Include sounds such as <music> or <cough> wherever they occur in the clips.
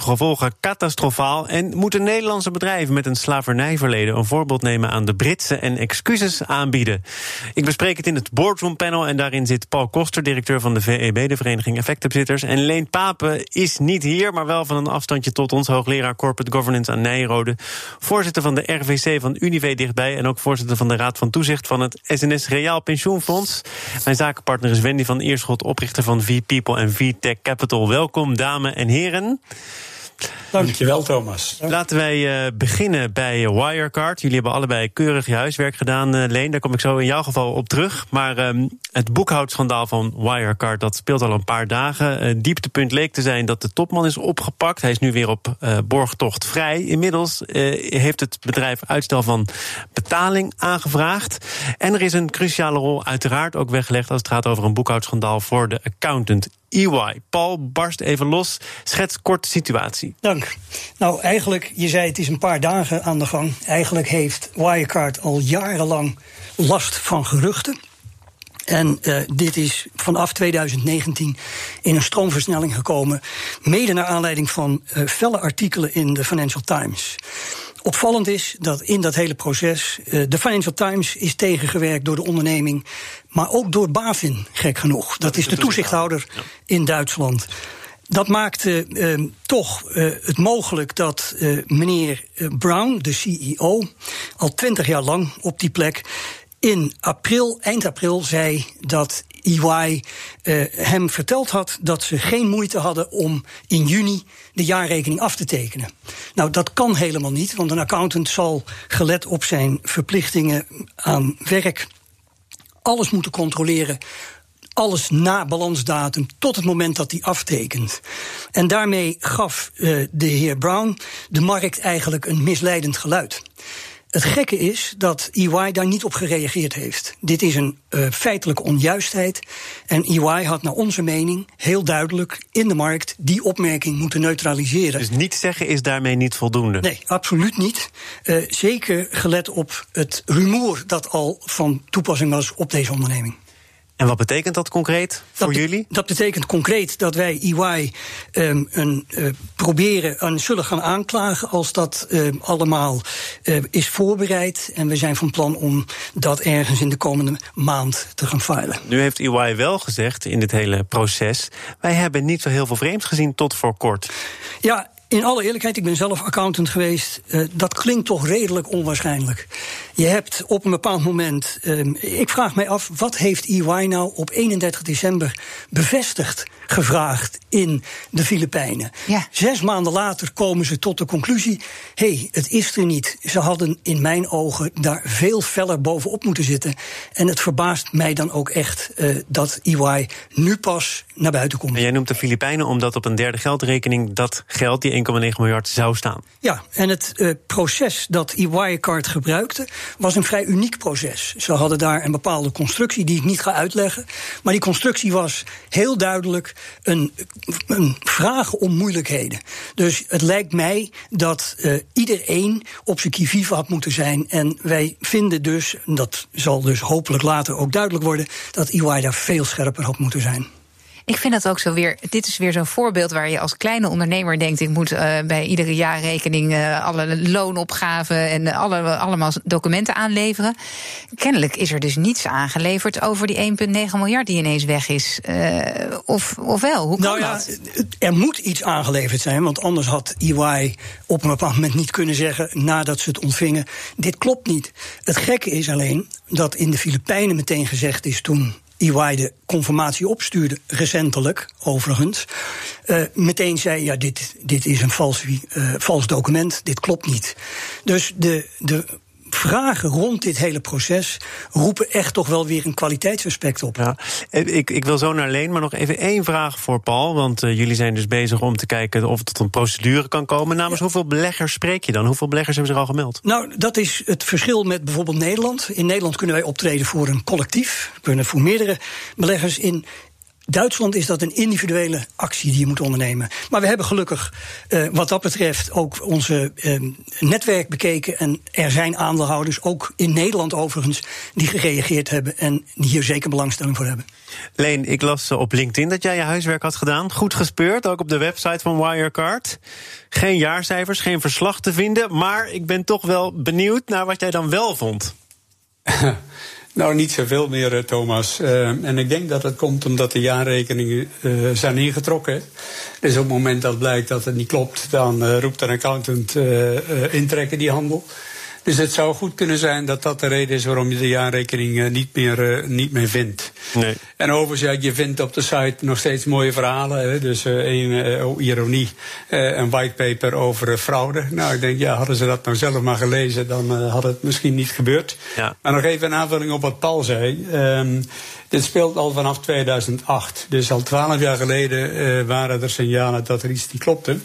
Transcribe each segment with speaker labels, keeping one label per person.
Speaker 1: gevolgen catastrofaal en moeten Nederlandse bedrijven met een slavernijverleden een voorbeeld nemen aan de Britse en excuses aanbieden. Ik bespreek het in het boardroom panel en daarin zit Paul Koster, directeur van de VEB, de Vereniging Effectenbezitters. En Leen Papen is niet hier, maar wel van een afstandje tot ons, hoogleraar Corporate Governance aan Nijrode, voorzitter van de RVC van Unive dichtbij en ook voorzitter van de Raad van Toezicht van het SNS Reaal Pensioenfonds. Mijn zakenpartner is Wendy van Eerschot, oprichter van V-People en V-Tech Capital. Welkom, dames en heren.
Speaker 2: Dankjewel, Thomas.
Speaker 1: Laten wij uh, beginnen bij Wirecard. Jullie hebben allebei keurig je huiswerk gedaan, uh, Leen. Daar kom ik zo in jouw geval op terug. Maar um, het boekhoudschandaal van Wirecard dat speelt al een paar dagen. Uh, dieptepunt leek te zijn dat de topman is opgepakt. Hij is nu weer op borgtocht vrij. Inmiddels heeft het bedrijf uitstel van betaling aangevraagd. En er is een cruciale rol uiteraard ook weggelegd als het gaat over een boekhoudschandaal voor de accountant EY. Paul, barst even los. Schets kort de situatie.
Speaker 3: Dank. Nou, eigenlijk, je zei het is een paar dagen aan de gang. Eigenlijk heeft Wirecard al jarenlang last van geruchten. En uh, dit is vanaf 2019 in een stroomversnelling gekomen. Mede naar aanleiding van uh, felle artikelen in de Financial Times. Opvallend is dat in dat hele proces uh, de Financial Times is tegengewerkt door de onderneming, maar ook door BaFin, gek genoeg. Dat, is de toezichthouder in Duitsland. Dat maakte uh, toch uh, het mogelijk dat uh, meneer Brown, de CEO, al twintig jaar lang op die plek, in april, eind april, zei dat EY uh, hem verteld had dat ze geen moeite hadden om in juni de jaarrekening af te tekenen. Nou, dat kan helemaal niet, want een accountant zal, gelet op zijn verplichtingen aan werk, alles moeten controleren alles na balansdatum tot het moment dat hij aftekent. En daarmee gaf uh, de heer Brown de markt eigenlijk een misleidend geluid. Het gekke is dat EY daar niet op gereageerd heeft. Dit is een uh, feitelijke onjuistheid. En EY had naar onze mening heel duidelijk in de markt die opmerking moeten neutraliseren.
Speaker 1: Dus niet zeggen is daarmee niet voldoende?
Speaker 3: Nee, absoluut niet. Uh, zeker gelet op het rumoer dat al van toepassing was op deze onderneming.
Speaker 1: En wat betekent dat concreet voor
Speaker 3: dat
Speaker 1: jullie?
Speaker 3: Dat betekent concreet dat wij EY um, een, uh, proberen en zullen gaan aanklagen als dat uh, allemaal uh, is voorbereid. En we zijn van plan om dat ergens in de komende maand te gaan filen.
Speaker 1: Nu heeft EY wel gezegd in dit hele proces: wij hebben niet zo heel veel vreemds gezien tot voor kort.
Speaker 3: Ja, in alle eerlijkheid, ik ben zelf accountant geweest. Uh, dat klinkt toch redelijk onwaarschijnlijk. Je hebt op een bepaald moment. Uh, ik vraag mij af, wat heeft EY nou op 31 december bevestigd? Gevraagd in de Filipijnen. Ja. Zes maanden later komen ze tot de conclusie: hé, hey, het is er niet. Ze hadden in mijn ogen daar veel feller bovenop moeten zitten. En het verbaast mij dan ook echt uh, dat EY nu pas naar buiten komt.
Speaker 1: En jij noemt de Filipijnen omdat op een derde geldrekening dat geld, die 1,9 miljard, zou staan.
Speaker 3: Ja, en het uh, proces dat EY-card gebruikte was een vrij uniek proces. Ze hadden daar een bepaalde constructie die ik niet ga uitleggen. Maar die constructie was heel duidelijk een, vraag om moeilijkheden. Dus het lijkt mij dat uh, iedereen op zijn kivive had moeten zijn. En wij vinden dus, dat zal dus hopelijk later ook duidelijk worden, dat EY daar veel scherper had moeten zijn.
Speaker 4: Ik vind dat ook zo weer. Dit is weer zo'n voorbeeld waar je als kleine ondernemer denkt: ik moet uh, bij iedere jaarrekening uh, alle loonopgaven en alle, allemaal documenten aanleveren. Kennelijk is er dus niets aangeleverd over die 1,9 miljard die ineens weg is. Uh, of, of wel? Hoe kan
Speaker 3: nou ja,
Speaker 4: dat?
Speaker 3: Er moet iets aangeleverd zijn, want anders had EY op een bepaald moment niet kunnen zeggen nadat ze het ontvingen: dit klopt niet. Het gekke is alleen dat in de Filipijnen meteen gezegd is toen EY de confirmatie opstuurde, recentelijk overigens, uh, meteen zei: ja, dit, dit is een vals, uh, vals document, dit klopt niet. Dus de, de vragen rond dit hele proces roepen echt toch wel weer een kwaliteitsaspect op.
Speaker 1: Ja, ik, ik wil zo naar Leen, maar nog even één vraag voor Paul. Want uh, jullie zijn dus bezig om te kijken of het tot een procedure kan komen. Namens ja. hoeveel beleggers spreek je dan? Hoeveel beleggers hebben zich al gemeld?
Speaker 3: Nou, dat is het verschil met bijvoorbeeld Nederland. In Nederland kunnen wij optreden voor een collectief, we kunnen voor meerdere beleggers in Duitsland is dat een individuele actie die je moet ondernemen. Maar we hebben gelukkig uh, wat dat betreft ook onze uh, netwerk bekeken. En er zijn aandeelhouders, ook in Nederland overigens, die gereageerd hebben en die hier zeker belangstelling voor hebben.
Speaker 1: Leen, ik las op LinkedIn dat jij je huiswerk had gedaan. Goed gespeurd, ook op de website van Wirecard. Geen jaarcijfers, geen verslag te vinden. Maar ik ben toch wel benieuwd naar wat jij dan wel vond. <laughs>
Speaker 2: Nou, niet zoveel meer, eh, Thomas. Uh, en ik denk dat het komt omdat de jaarrekeningen uh, zijn ingetrokken. Dus op het moment dat blijkt dat het niet klopt, dan roept een accountant intrekken die handel. Dus het zou goed kunnen zijn dat dat de reden is waarom je de jaarrekening uh, niet, meer, uh, niet meer vindt.
Speaker 1: Nee.
Speaker 2: En overigens, ja, je vindt op de site nog steeds mooie verhalen. Hè? Dus een, oh, ironie, een whitepaper over fraude. Nou, ik denk, ja, hadden ze dat nou zelf maar gelezen, dan had het misschien niet gebeurd.
Speaker 1: Ja.
Speaker 2: Maar nog even een aanvulling op wat Paul zei. Um, dit speelt al vanaf 2008. Dus al twaalf jaar geleden uh, waren er signalen dat er iets niet klopte.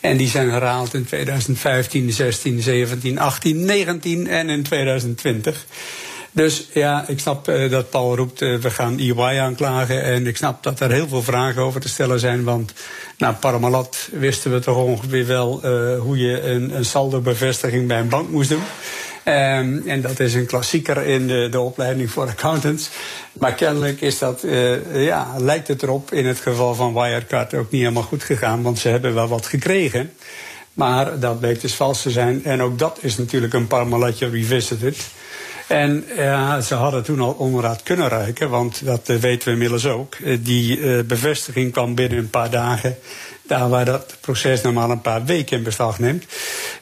Speaker 2: En die zijn herhaald in 2015, 16, 17, 18, 19 en in 2020. Dus ja, ik snap uh, dat Paul roept, uh, we gaan EY aanklagen. En ik snap dat er heel veel vragen over te stellen zijn. Want na nou, Parmalat wisten we toch ongeveer wel hoe je een, een saldo-bevestiging bij een bank moest doen. Um, en dat is een klassieker in de, de opleiding voor accountants. Maar kennelijk is dat, uh, ja, lijkt het erop in het geval van Wirecard ook niet helemaal goed gegaan. Want ze hebben wel wat gekregen. Maar dat bleek dus vals te zijn. En ook dat is natuurlijk een Parmalatje revisited. En ja, ze hadden toen al onderraad kunnen reiken, want dat uh, weten we inmiddels ook. Uh, die bevestiging kwam binnen een paar dagen. Daar waar dat proces normaal een paar weken in beslag neemt.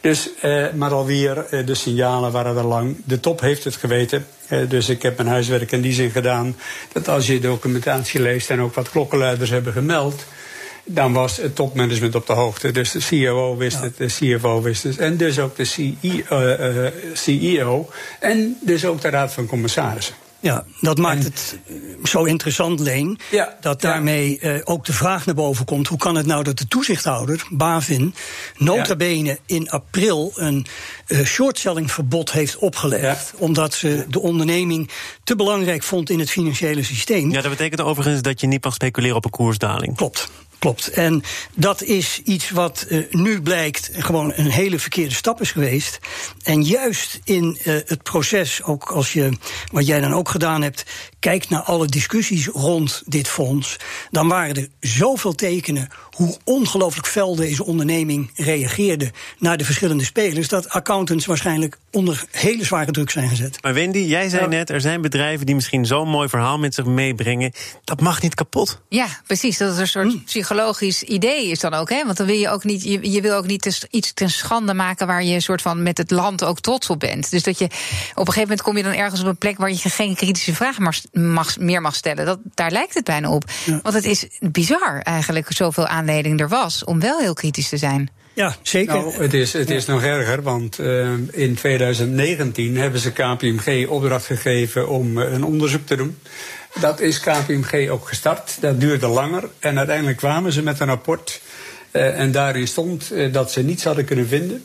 Speaker 2: Dus, uh, maar alweer, uh, de signalen waren er lang. De top heeft het geweten. Uh, dus ik heb mijn huiswerk in die zin gedaan. Dat als je documentatie leest en ook wat klokkenluiders hebben gemeld dan was het topmanagement op de hoogte. Dus de CEO wist ja. het, de CFO wist het. En dus ook de CEO, uh, uh, CEO. En dus ook de Raad van Commissarissen.
Speaker 3: Ja, dat maakt en, het zo interessant, Leen.
Speaker 2: Ja,
Speaker 3: dat daarmee ja. uh, ook de vraag naar boven komt: hoe kan het nou dat de toezichthouder, Bavin, nota bene ja. in april een uh, shortselling-verbod heeft opgelegd? Omdat ze de onderneming te belangrijk vond in het financiële systeem.
Speaker 1: Ja, dat betekent overigens dat je niet mag speculeren op een koersdaling.
Speaker 3: Klopt. Klopt. En dat is iets wat uh, nu blijkt gewoon een hele verkeerde stap is geweest. En juist in uh, het proces, ook als je, wat jij dan ook gedaan hebt, kijkt naar alle discussies rond dit fonds, dan waren er zoveel tekenen hoe ongelooflijk fel deze onderneming reageerde naar de verschillende spelers, dat accountants waarschijnlijk onder hele zware druk zijn gezet.
Speaker 1: Maar Wendy, jij zei ja. net, er zijn bedrijven die misschien zo'n mooi verhaal met zich meebrengen. Dat mag niet kapot.
Speaker 4: Ja, precies. Dat is een soort hmm. psychologisch idee is dan ook. Hè? Want dan wil je ook niet, je, je wil ook niet iets ten schande maken waar je een soort van met het land ook trots op bent. Dus dat je op een gegeven moment kom je dan ergens op een plek waar je geen kritische vragen mag, mag, meer mag stellen. Dat, daar lijkt het bijna op. Ja. Want het is bizar eigenlijk zoveel aanleiding er was om wel heel kritisch te zijn.
Speaker 3: Ja, zeker.
Speaker 2: Nou, het is, het is nog erger, want uh, in 2019 hebben ze KPMG opdracht gegeven om uh, een onderzoek te doen. Dat is KPMG ook gestart. Dat duurde langer. En uiteindelijk kwamen ze met een rapport. Uh, en daarin stond dat ze niets hadden kunnen vinden.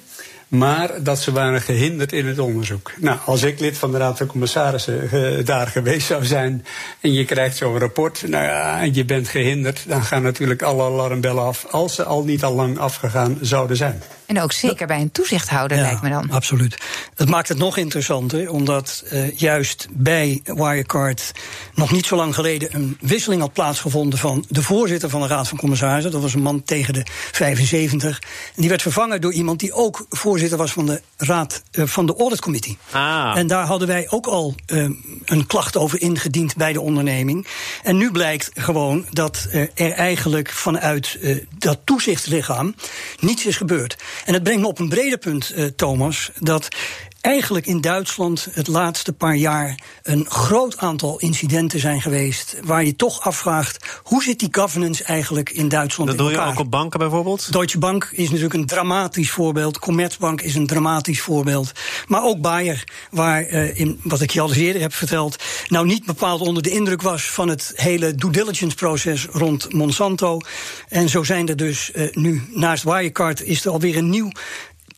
Speaker 2: Maar dat ze waren gehinderd in het onderzoek. Nou, als ik lid van de Raad van Commissarissen uh, daar geweest zou zijn. en je krijgt zo'n rapport. nou ja, en je bent gehinderd. dan gaan natuurlijk alle alarmbellen af. als ze al niet al lang afgegaan zouden zijn.
Speaker 4: En ook zeker bij een toezichthouder,
Speaker 3: ja,
Speaker 4: lijkt me dan.
Speaker 3: Absoluut. Dat maakt het nog interessanter, omdat uh, juist bij Wirecard nog niet zo lang geleden een wisseling had plaatsgevonden van de voorzitter van de Raad van Commissarissen. Dat was een man tegen de 75. En die werd vervangen door iemand die ook voorzitter was van de Raad uh, van de Audit Committee.
Speaker 1: Ah.
Speaker 3: En daar hadden wij ook al uh, een klacht over ingediend bij de onderneming. En nu blijkt gewoon dat er eigenlijk vanuit dat toezichtslichaam niets is gebeurd. En het brengt me op een breder punt, uh, Thomas, dat eigenlijk in Duitsland het laatste paar jaar een groot aantal incidenten zijn geweest. waar je toch afvraagt hoe zit die governance eigenlijk in Duitsland.
Speaker 1: Dat doe je ook op banken bijvoorbeeld?
Speaker 3: Deutsche Bank is natuurlijk een dramatisch voorbeeld. Commerzbank is een dramatisch voorbeeld. Maar ook Bayer, waar, uh, in, wat ik je al eerder heb verteld. nou niet bepaald onder de indruk was van het hele due diligence proces rond Monsanto. En zo zijn er dus uh, nu naast Wirecard is er alweer een nieuw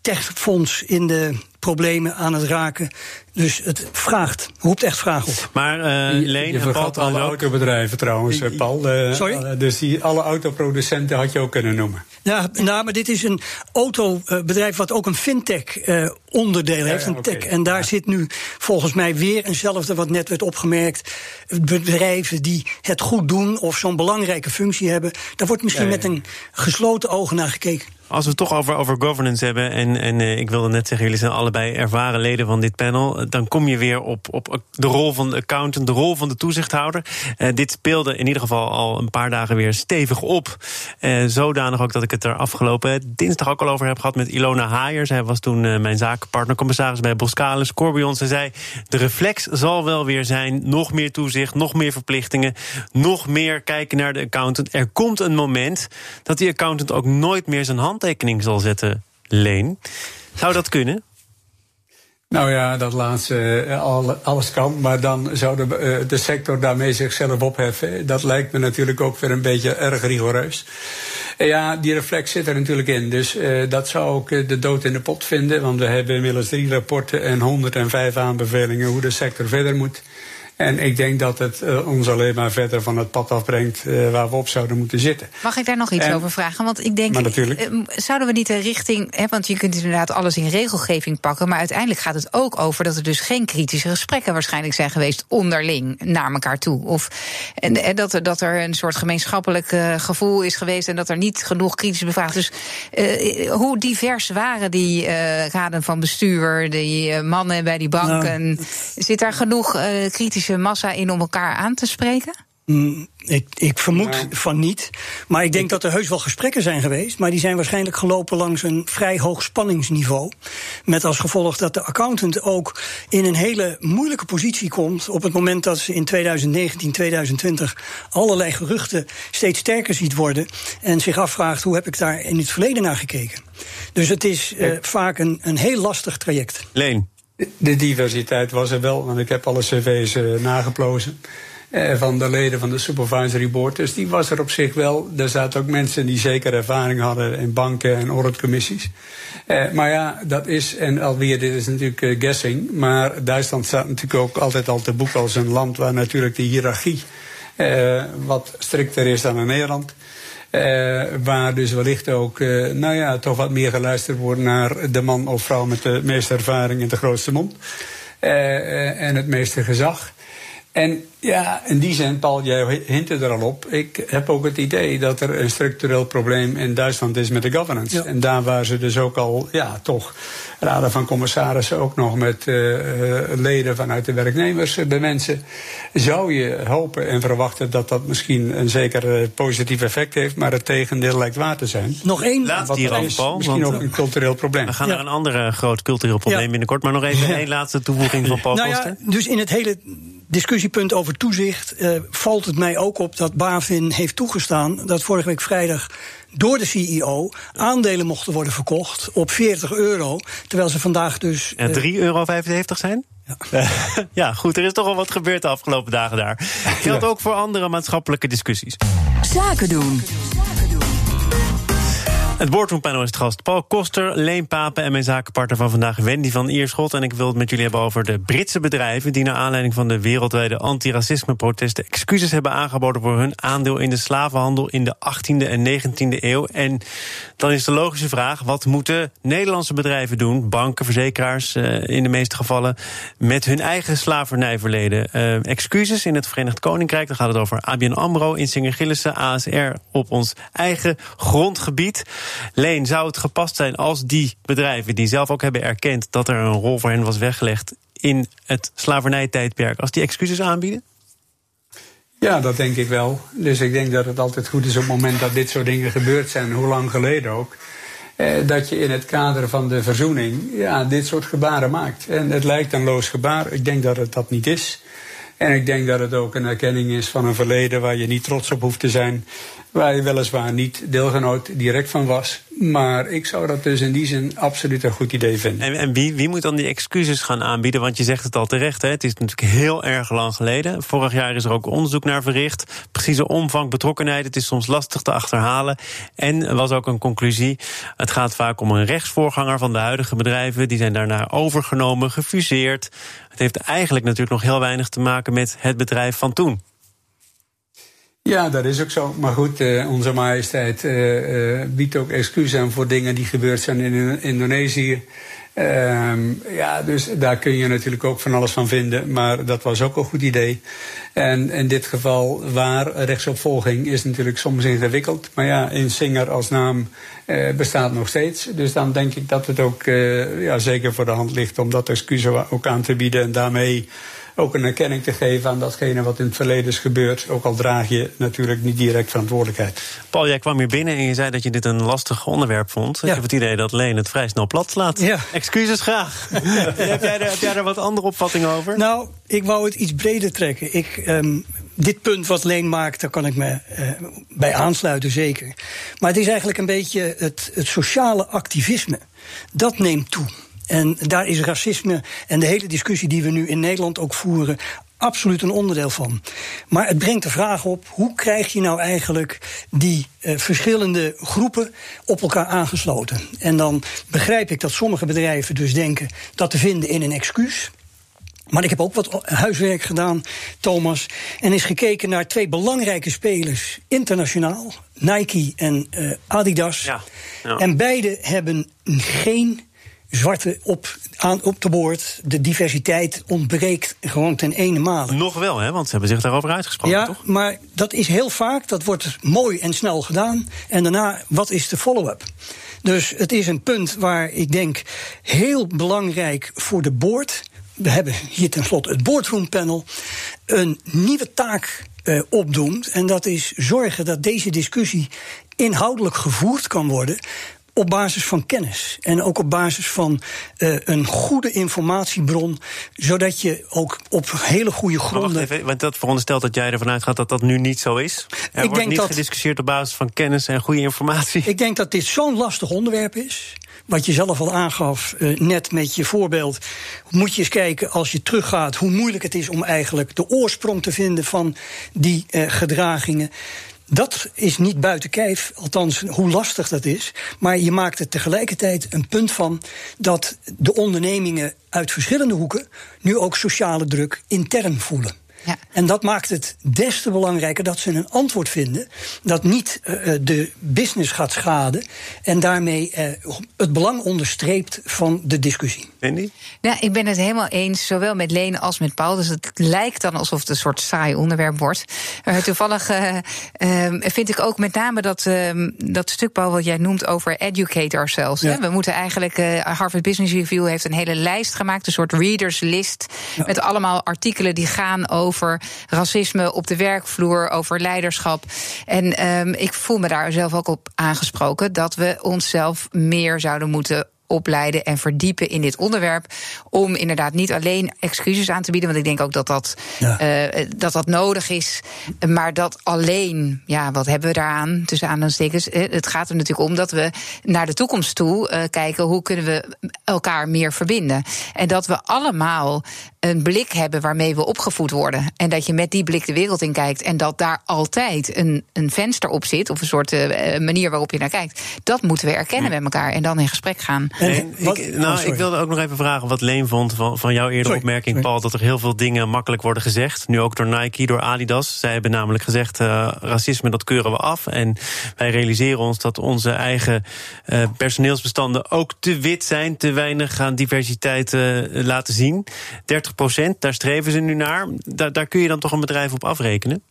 Speaker 3: techfonds in de problemen aan het raken. Dus het vraagt, roept echt vragen op.
Speaker 1: Maar uh, Leen,
Speaker 2: je vergat alle autobedrijven trouwens, Paul. Uh,
Speaker 3: Sorry?
Speaker 2: dus die, alle autoproducenten had je ook kunnen noemen.
Speaker 3: Ja, nou, maar dit is een autobedrijf wat ook een fintech uh, onderdeel heeft, een tech. En daar zit nu volgens mij weer eenzelfde wat net werd opgemerkt. Bedrijven die het goed doen of zo'n belangrijke functie hebben. Daar wordt misschien met een gesloten ogen naar gekeken.
Speaker 1: Als we het toch over, over governance hebben, en, en uh, ik wilde net zeggen, jullie zijn allebei ervaren leden van dit panel, dan kom je weer op, op de rol van de accountant, de rol van de toezichthouder. Uh, dit speelde in ieder geval al een paar dagen weer stevig op. Uh, zodanig ook dat ik het er afgelopen dinsdag ook al over heb gehad met Ilona Haaier. Zij was toen mijn zakenpartner, commissaris bij Boskalis, Corbion. Ze zei, de reflex zal wel weer zijn, nog meer toezicht, nog meer verplichtingen, nog meer kijken naar de accountant. Er komt een moment dat die accountant ook nooit meer zijn hand handtekening zal zetten, Leen. Zou dat kunnen?
Speaker 2: Nou ja, dat laatste, alles kan, maar dan zou de, de sector daarmee zichzelf opheffen. Dat lijkt me natuurlijk ook weer een beetje erg rigoureus. Ja, die reflex zit er natuurlijk in. Dus uh, dat zou ook de dood in de pot vinden. Want we hebben inmiddels drie rapporten en 105 aanbevelingen hoe de sector verder moet. En ik denk dat het uh, ons alleen maar verder van het pad afbrengt uh, waar we op zouden moeten zitten.
Speaker 4: Mag ik daar nog iets
Speaker 2: en,
Speaker 4: over vragen? Want ik denk,
Speaker 2: maar natuurlijk.
Speaker 4: Uh, zouden we niet de richting. Hè, want je kunt inderdaad alles in regelgeving pakken. Maar uiteindelijk gaat het ook over dat er dus geen kritische gesprekken waarschijnlijk zijn geweest onderling naar elkaar toe. Of en, en dat, er, dat er een soort gemeenschappelijk gevoel is geweest en dat er niet genoeg kritische bevraagd. Dus hoe divers waren die raden van bestuur, die mannen bij die banken? Nou, Zit daar genoeg kritische massa in om elkaar aan te spreken?
Speaker 3: Mm, ik, ik, vermoed ja. van niet. Maar ik denk dat er heus wel gesprekken zijn geweest. Maar die zijn waarschijnlijk gelopen langs een vrij hoog spanningsniveau. Met als gevolg dat de accountant ook in een hele moeilijke positie komt. op het moment dat ze in 2019, 2020 allerlei geruchten steeds sterker ziet worden. en zich afvraagt hoe heb ik daar in het verleden naar gekeken. Dus het is uh, vaak een, een heel lastig traject.
Speaker 1: Leen.
Speaker 2: De diversiteit was er wel, want ik heb alle cv's uh, nageplozen. Uh, van de leden van de supervisory board. Dus die was er op zich wel. Er zaten ook mensen die zeker ervaring hadden in banken en auditcommissies. Uh, maar ja, dat is, en alweer, dit is natuurlijk guessing. Maar Duitsland staat natuurlijk ook altijd al te boek als een land waar natuurlijk de hiërarchie wat strikter is dan in Nederland. Uh, waar dus wellicht ook, uh, nou ja, toch wat meer geluisterd wordt naar de man of vrouw met de meeste ervaring en de grootste mond. Uh, en het meeste gezag. En ja, in die zin, Paul, jij hintte er al op. Ik heb ook het idee dat er een structureel probleem in Duitsland is met de governance.
Speaker 3: Ja.
Speaker 2: En daar waar ze dus ook al, ja, toch raden van commissarissen ook nog met uh, leden vanuit de werknemers bemensen. Zou je hopen en verwachten dat dat misschien een zeker positief effect heeft, maar het tegendeel lijkt waar te zijn.
Speaker 3: Nog één.
Speaker 1: Laat
Speaker 2: Wat
Speaker 1: die
Speaker 2: dat
Speaker 1: af,
Speaker 2: is
Speaker 1: Paul.
Speaker 2: misschien ook een cultureel probleem.
Speaker 1: We gaan
Speaker 3: Ja.
Speaker 1: naar een ander groot cultureel probleem
Speaker 3: Ja.
Speaker 1: binnenkort. Maar nog even één laatste toevoeging van Paul
Speaker 3: Nou ja, dus in het hele discussiepunt over toezicht eh, valt het mij ook op dat BaFin heeft toegestaan dat vorige week vrijdag door de CEO aandelen mochten worden verkocht op 40 euro, terwijl ze vandaag dus
Speaker 1: Ja,
Speaker 3: eh,
Speaker 1: 3,75 euro zijn? Ja. ja, goed, er is toch al wat gebeurd de afgelopen dagen daar. Geldt ook voor andere maatschappelijke discussies.
Speaker 5: Zaken doen.
Speaker 1: Het boardroompanel is het gast. Paul Koster, Leen Papen en mijn zakenpartner van vandaag Wendy van Ierschot. En ik wil het met jullie hebben over de Britse bedrijven... die naar aanleiding van de wereldwijde antiracisme-protesten... excuses hebben aangeboden voor hun aandeel in de slavenhandel... in de 18e en 19e eeuw. En dan is de logische vraag, wat moeten Nederlandse bedrijven doen... banken, verzekeraars uh, in de meeste gevallen... met hun eigen slavernijverleden? Uh, excuses in het Verenigd Koninkrijk, dan gaat het over ABN AMRO... Insinger Gillissen, ASR op ons eigen grondgebied... Leen, zou het gepast zijn als die bedrijven die zelf ook hebben erkend dat er een rol voor hen was weggelegd in het slavernijtijdperk, als die excuses aanbieden?
Speaker 2: Ja, dat denk ik wel. Dus ik denk dat het altijd goed is op het moment dat dit soort dingen gebeurd zijn, hoe lang geleden ook. Eh, dat je in het kader van de verzoening ja, dit soort gebaren maakt. En het lijkt een loos gebaar. Ik denk dat het dat niet is. En ik denk dat het ook een erkenning is van een verleden waar je niet trots op hoeft te zijn. Waar je weliswaar niet deelgenoot direct van was. Maar ik zou dat dus in die zin absoluut een goed idee vinden.
Speaker 1: En, en wie, wie moet dan die excuses gaan aanbieden? Want je zegt het al terecht, hè? het is natuurlijk heel erg lang geleden. Vorig jaar is er ook onderzoek naar verricht. Precieze omvang, betrokkenheid, het is soms lastig te achterhalen. En was ook een conclusie. Het gaat vaak om een rechtsvoorganger van de huidige bedrijven. Die zijn daarna overgenomen, gefuseerd. Het heeft eigenlijk natuurlijk nog heel weinig te maken met het bedrijf van toen.
Speaker 2: Ja, dat is ook zo. Maar goed, uh, onze majesteit uh, uh, biedt ook excuus aan voor dingen die gebeurd zijn in Indonesië. Um, ja, dus daar kun je natuurlijk ook van alles van vinden. Maar dat was ook een goed idee. En in dit geval, waar rechtsopvolging is natuurlijk soms ingewikkeld. Maar ja, in Singer als naam uh, bestaat nog steeds. Dus dan denk ik dat het ook uh, ja, zeker voor de hand ligt om dat excuus ook aan te bieden. En daarmee ook een erkenning te geven aan datgene wat in het verleden is gebeurd. Ook al draag je natuurlijk niet direct verantwoordelijkheid.
Speaker 1: Paul, jij kwam hier binnen en je zei dat je dit een lastig onderwerp vond. Ik heb het idee dat Leen het vrij snel plat slaat. Ja. Excuses graag. <laughs> heb, jij er, heb jij er wat andere opvatting over?
Speaker 3: Nou, ik wou het iets breder trekken. Ik, um, dit punt wat Leen maakt, daar kan ik me uh, bij aansluiten, zeker. Maar het is eigenlijk een beetje het, het sociale activisme. Dat neemt toe. En daar is racisme en de hele discussie die we nu in Nederland ook voeren absoluut een onderdeel van. Maar het brengt de vraag op: hoe krijg je nou eigenlijk die uh, verschillende groepen op elkaar aangesloten? En dan begrijp ik dat sommige bedrijven dus denken dat te vinden in een excuus. Maar ik heb ook wat huiswerk gedaan, Thomas. En is gekeken naar twee belangrijke spelers internationaal: Nike en uh, Adidas. Ja, ja. En beide hebben geen zwarte op, aan, op de boord. De diversiteit ontbreekt gewoon ten ene male.
Speaker 1: Nog wel, hè? want ze hebben zich daarover uitgesproken,
Speaker 3: ja,
Speaker 1: toch?
Speaker 3: maar dat is heel vaak, dat wordt mooi en snel gedaan. En daarna, wat is de follow-up? Dus het is een punt waar ik denk heel belangrijk voor de boord. We hebben hier tenslotte het boardroom panel. Een nieuwe taak uh, opdoemt. En dat is zorgen dat deze discussie inhoudelijk gevoerd kan worden op basis van kennis en ook op basis van uh, een goede informatiebron, zodat je ook op hele goede gronden.
Speaker 1: wacht even, want dat veronderstelt dat jij ervan uitgaat dat dat nu niet zo is. Er ik wordt niet dat, gediscussieerd op basis van kennis en goede informatie.
Speaker 3: Ik denk dat dit zo'n lastig onderwerp is. Wat je zelf al aangaf, uh, net met je voorbeeld. Moet je eens kijken als je teruggaat hoe moeilijk het is om eigenlijk de oorsprong te vinden van die uh, gedragingen. Dat is niet buiten kijf, althans hoe lastig dat is. Maar je maakt er tegelijkertijd een punt van dat de ondernemingen uit verschillende hoeken nu ook sociale druk intern voelen. Ja. En dat maakt het des te belangrijker dat ze een antwoord vinden dat niet uh, de business gaat schaden en daarmee uh, het belang onderstreept van de discussie.
Speaker 1: Wendy?
Speaker 4: Ja, ik ben het helemaal eens, zowel met Leen als met Paul. Dus het lijkt dan alsof het een soort saai onderwerp wordt. Uh, toevallig vind ik ook met name dat, ehm, dat stuk, Paul, wat jij noemt over educate ourselves. Ja. We moeten eigenlijk, Harvard Business Review heeft een hele lijst gemaakt, een soort readers list, ja. met allemaal artikelen die gaan over racisme op de werkvloer, over leiderschap. En um, ik voel me daar zelf ook op aangesproken dat we onszelf meer zouden moeten opleiden en verdiepen in dit onderwerp. Om inderdaad niet alleen excuses aan te bieden. Want ik denk ook dat dat, ja. uh, dat, dat nodig is. Maar dat alleen, ja, wat hebben we daaraan? Tussen aanhalingstekens. Het gaat er natuurlijk om dat we naar de toekomst toe uh, kijken. Hoe kunnen we elkaar meer verbinden? En dat we allemaal een blik hebben waarmee we opgevoed worden. En dat je met die blik de wereld in kijkt. En dat daar altijd een, een venster op zit. Of een soort uh, manier waarop je naar kijkt. Dat moeten we erkennen met elkaar. En dan in gesprek gaan.
Speaker 1: En, ik, nou, oh, ik wilde ook nog even vragen wat Leen vond van, van jouw eerdere opmerking, sorry. Paul. Dat er heel veel dingen makkelijk worden gezegd. Nu ook door Nike, door Adidas. Zij hebben namelijk gezegd: uh, racisme dat keuren we af. En wij realiseren ons dat onze eigen uh, personeelsbestanden ook te wit zijn. Te weinig aan diversiteit uh, laten zien. 30 procent, daar streven ze nu naar. Daar kun je dan toch een bedrijf op afrekenen?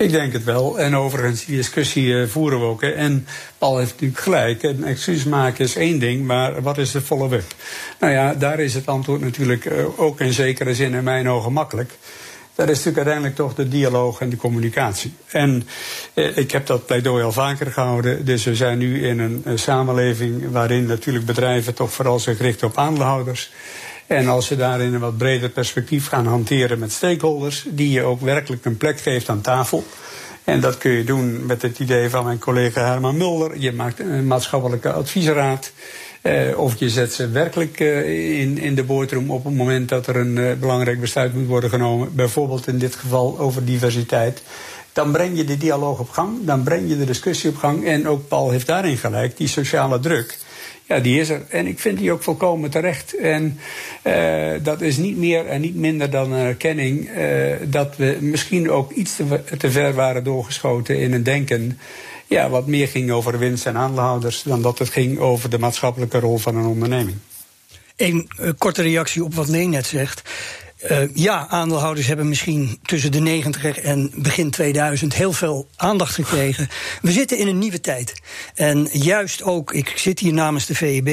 Speaker 2: Ik denk het wel. En overigens, die discussie uh, voeren we ook. Hè. En Paul heeft natuurlijk gelijk. Een excuus maken is één ding, maar wat is de follow-up? Nou ja, daar is het antwoord natuurlijk uh, ook in zekere zin in mijn ogen makkelijk. Dat is natuurlijk uiteindelijk toch de dialoog en de communicatie. En eh, ik heb dat pleidooi al vaker gehouden. Dus we zijn nu in een, een samenleving waarin natuurlijk bedrijven toch vooral zich richten op aandeelhouders. En als je daarin een wat breder perspectief gaan hanteren met stakeholders, die je ook werkelijk een plek geeft aan tafel. En dat kun je doen met het idee van mijn collega Herman Mulder. Je maakt een maatschappelijke adviesraad. Uh, of je zet ze werkelijk uh, in, in de boordroom op het moment dat er een uh, belangrijk besluit moet worden genomen. Bijvoorbeeld in dit geval over diversiteit. Dan breng je de dialoog op gang, dan breng je de discussie op gang. En ook Paul heeft daarin gelijk, die sociale druk. Ja, die is er. En ik vind die ook volkomen terecht. En uh, dat is niet meer en niet minder dan een erkenning uh, dat we misschien ook iets te, ver waren doorgeschoten in een denken. Ja, wat meer ging over winst en aandeelhouders dan dat het ging over de maatschappelijke rol van een onderneming.
Speaker 3: Een uh, korte reactie op wat Leen net zegt. Uh, ja, aandeelhouders hebben misschien tussen de 90 en begin 2000 heel veel aandacht gekregen. We zitten in een nieuwe tijd. En juist ook, ik zit hier namens de VEB,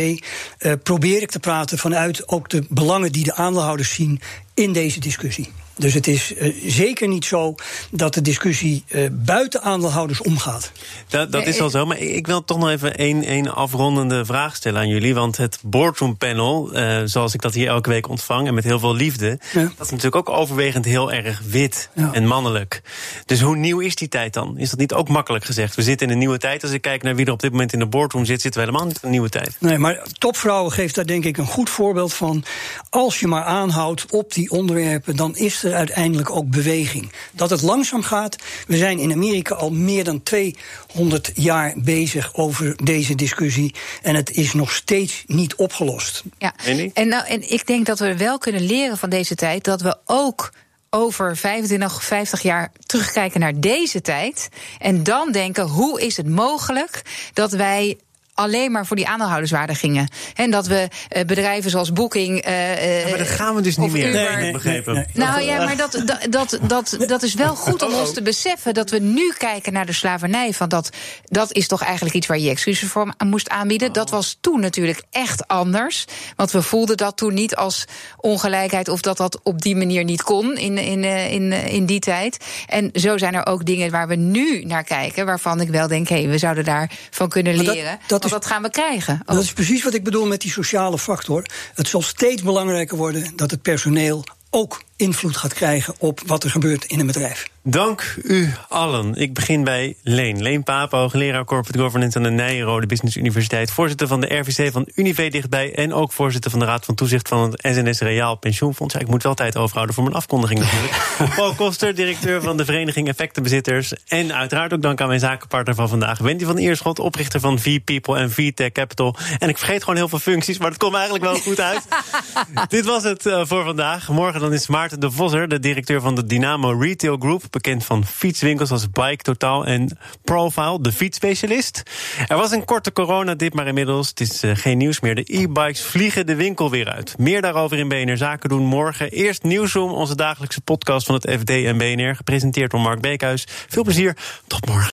Speaker 3: uh, probeer ik te praten vanuit ook de belangen die de aandeelhouders zien in deze discussie. Dus het is uh, zeker niet zo dat de discussie uh, buiten aandeelhouders omgaat.
Speaker 1: Dat, dat is wel zo, maar ik wil toch nog even één, één afrondende vraag stellen aan jullie. Want het boardroom panel, uh, zoals ik dat hier elke week ontvang en met heel veel liefde, ja. dat is natuurlijk ook overwegend heel erg wit ja. en mannelijk. Dus hoe nieuw is die tijd dan? Is dat niet ook makkelijk gezegd? We zitten in een nieuwe tijd. Als ik kijk naar wie er op dit moment in de boardroom zit, zitten we helemaal niet in een nieuwe tijd.
Speaker 3: Nee, maar topvrouwen geeft daar denk ik een goed voorbeeld van. Als je maar aanhoudt op die onderwerpen, dan is er er uiteindelijk ook beweging. Dat het langzaam gaat. We zijn in Amerika al meer dan 200 jaar bezig over deze discussie. En het is nog steeds niet opgelost.
Speaker 4: Ja, en, nou, en ik denk dat we wel kunnen leren van deze tijd dat we ook over 25, 50 jaar terugkijken naar deze tijd. En dan denken: hoe is het mogelijk dat wij alleen maar voor die aandeelhouderswaarde gingen. En dat we uh, bedrijven zoals Booking. Uh,
Speaker 1: ja, maar dat gaan we dus niet meer.
Speaker 4: Nee, nee, begrepen. Nee, nou ja, maar dat, dat, dat, dat, dat is wel goed om ons te beseffen dat we nu kijken naar de slavernij. Van dat, dat is toch eigenlijk iets waar je excuses voor moest aanbieden. Dat was toen natuurlijk echt anders. Want we voelden dat toen niet als ongelijkheid of dat dat op die manier niet kon in, in, in, in die tijd. En zo zijn er ook dingen waar we nu naar kijken, waarvan ik wel denk, hé, hey, we zouden daarvan kunnen leren. Dat, dat dat gaan we krijgen.
Speaker 3: Dat is precies wat ik bedoel met die sociale factor. Het zal steeds belangrijker worden dat het personeel ook invloed gaat krijgen op wat er gebeurt in een bedrijf.
Speaker 1: Dank u allen. Ik begin bij Leen. Leen Papo, hoogleraar Corporate Governance aan de Nijrode Business Universiteit. Voorzitter van de RVC van Unive dichtbij. En ook voorzitter van de Raad van Toezicht van het SNS Reaal Pensioenfonds. Ja, ik moet wel tijd overhouden voor mijn afkondiging natuurlijk. <laughs> Paul Koster, directeur van de Vereniging Effectenbezitters. En uiteraard ook dank aan mijn zakenpartner van vandaag. Wendy van Eerschot, oprichter van V-People en V-Tech Capital. En ik vergeet gewoon heel veel functies, maar het komt eigenlijk wel goed uit. <laughs> Dit was het uh, voor vandaag. Morgen dan is Maarten de Vosser, de directeur van de Dynamo Retail Group bekend van fietswinkels als Bike Totaal en Profile, de fietsspecialist. Er was een korte coronadip, maar inmiddels het is uh, geen nieuws meer. De e-bikes vliegen de winkel weer uit. Meer daarover in BNR Zaken doen morgen. Eerst Nieuwsroom, onze dagelijkse podcast van het FD en BNR, gepresenteerd door Mark Beekhuis. Veel plezier, tot morgen.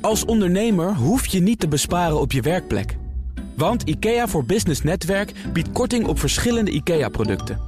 Speaker 6: Als ondernemer hoef je niet te besparen op je werkplek. Want IKEA voor Business Netwerk biedt korting op verschillende IKEA-producten.